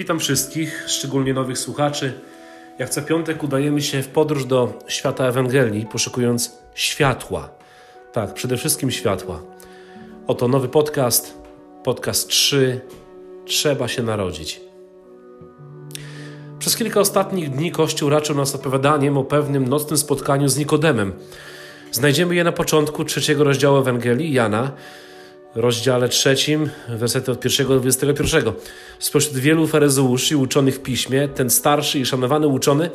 Witam wszystkich, szczególnie nowych słuchaczy. Jak co piątek udajemy się w podróż do świata Ewangelii, poszukując światła. Tak, przede wszystkim światła. Oto nowy podcast, podcast 3. Trzeba się narodzić. Przez kilka ostatnich dni Kościół raczył nas opowiadaniem o pewnym nocnym spotkaniu z Nikodemem. Znajdziemy je na początku trzeciego rozdziału Ewangelii Jana, rozdziale trzecim, wersety od pierwszego do 21. Spośród wielu faryzeuszy uczonych w piśmie, ten starszy i szanowany uczony,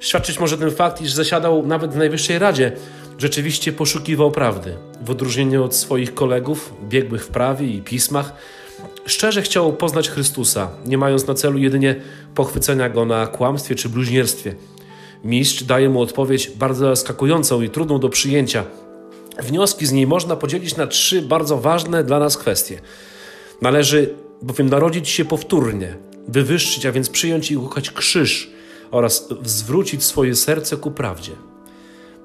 świadczyć może ten fakt, iż zasiadał nawet w Najwyższej Radzie, rzeczywiście poszukiwał prawdy. W odróżnieniu od swoich kolegów, biegłych w prawie i pismach, szczerze chciał poznać Chrystusa, nie mając na celu jedynie pochwycenia go na kłamstwie czy bluźnierstwie. Mistrz daje mu odpowiedź bardzo zaskakującą i trudną do przyjęcia – Wnioski z niej można podzielić na trzy bardzo ważne dla nas kwestie. Należy bowiem narodzić się powtórnie, wywyższyć, a więc przyjąć i uchać krzyż oraz zwrócić swoje serce ku prawdzie.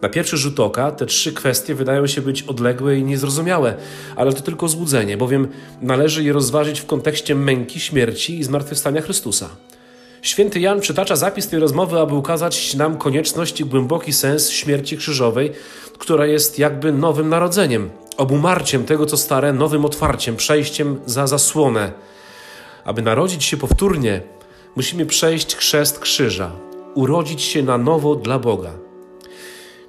Na pierwszy rzut oka te trzy kwestie wydają się być odległe i niezrozumiałe, ale to tylko złudzenie, bowiem należy je rozważyć w kontekście męki, śmierci i zmartwychwstania Chrystusa. Święty Jan przytacza zapis tej rozmowy, aby ukazać nam konieczność i głęboki sens śmierci krzyżowej, która jest jakby nowym narodzeniem, obumarciem tego, co stare, nowym otwarciem, przejściem za zasłonę. Aby narodzić się powtórnie, musimy przejść chrzest krzyża, urodzić się na nowo dla Boga.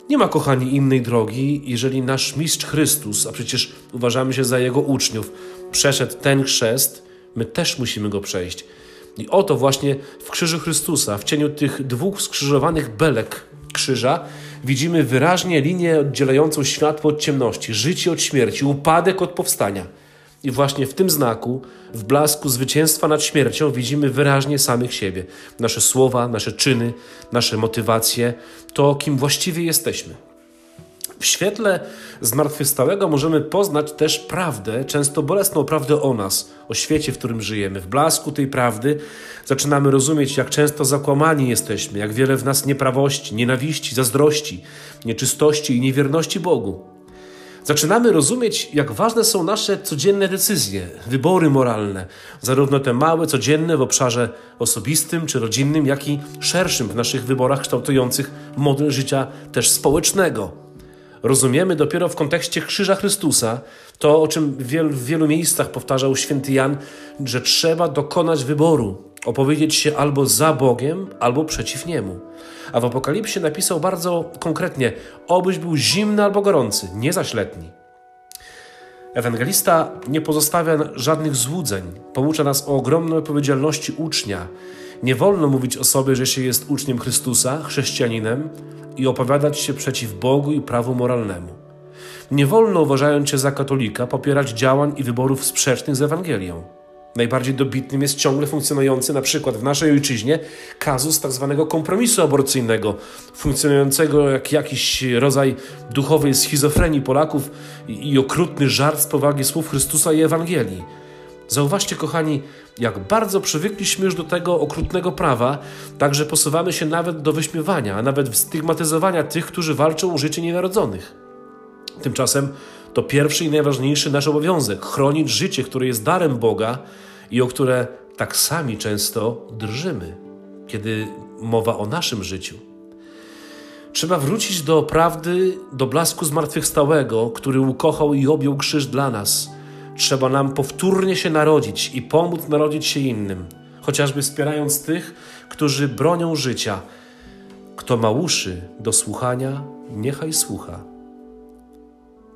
Nie ma, kochani, innej drogi, jeżeli nasz mistrz Chrystus, a przecież uważamy się za jego uczniów, przeszedł ten chrzest, my też musimy go przejść. I oto właśnie w krzyżu Chrystusa, w cieniu tych dwóch skrzyżowanych belek krzyża, widzimy wyraźnie linię oddzielającą światło od ciemności, życie od śmierci, upadek od powstania. I właśnie w tym znaku, w blasku zwycięstwa nad śmiercią, widzimy wyraźnie samych siebie. Nasze słowa, nasze czyny, nasze motywacje, to kim właściwie jesteśmy. W świetle zmartwychwstałego możemy poznać też prawdę, często bolesną prawdę o nas, o świecie, w którym żyjemy. W blasku tej prawdy zaczynamy rozumieć, jak często zakłamani jesteśmy, jak wiele w nas nieprawości, nienawiści, zazdrości, nieczystości i niewierności Bogu. Zaczynamy rozumieć, jak ważne są nasze codzienne decyzje, wybory moralne, zarówno te małe, codzienne w obszarze osobistym czy rodzinnym, jak i szerszym w naszych wyborach kształtujących model życia też społecznego rozumiemy dopiero w kontekście krzyża Chrystusa, to o czym w wielu, w wielu miejscach powtarzał święty Jan, że trzeba dokonać wyboru, opowiedzieć się albo za Bogiem, albo przeciw Niemu. A w Apokalipsie napisał bardzo konkretnie, obyś był zimny albo gorący, nie zaś letni. Ewangelista nie pozostawia żadnych złudzeń, poucza nas o ogromnej odpowiedzialności ucznia. Nie wolno mówić o sobie, że się jest uczniem Chrystusa, chrześcijaninem, i opowiadać się przeciw Bogu i prawu moralnemu. Nie wolno, uważając się za katolika, popierać działań i wyborów sprzecznych z Ewangelią. Najbardziej dobitnym jest ciągle funkcjonujący na przykład w naszej ojczyźnie kazus tzw. Tak kompromisu aborcyjnego, funkcjonującego jak jakiś rodzaj duchowej schizofrenii Polaków i, okrutny żart z powagi słów Chrystusa i Ewangelii. Zauważcie, kochani, jak bardzo przywykliśmy już do tego okrutnego prawa, tak że posuwamy się nawet do wyśmiewania, a nawet stygmatyzowania tych, którzy walczą o życie nienarodzonych. Tymczasem to pierwszy i najważniejszy nasz obowiązek chronić życie, które jest darem Boga i o które tak sami często drżymy, kiedy mowa o naszym życiu. Trzeba wrócić do prawdy, do blasku zmartwychwstałego, który ukochał i objął krzyż dla nas – Trzeba nam powtórnie się narodzić i pomóc narodzić się innym, chociażby wspierając tych, którzy bronią życia. Kto ma uszy do słuchania, niechaj słucha.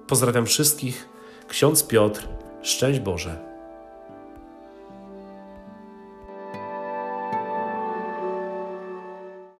Pozdrawiam wszystkich. Ksiądz Piotr, szczęść Boże.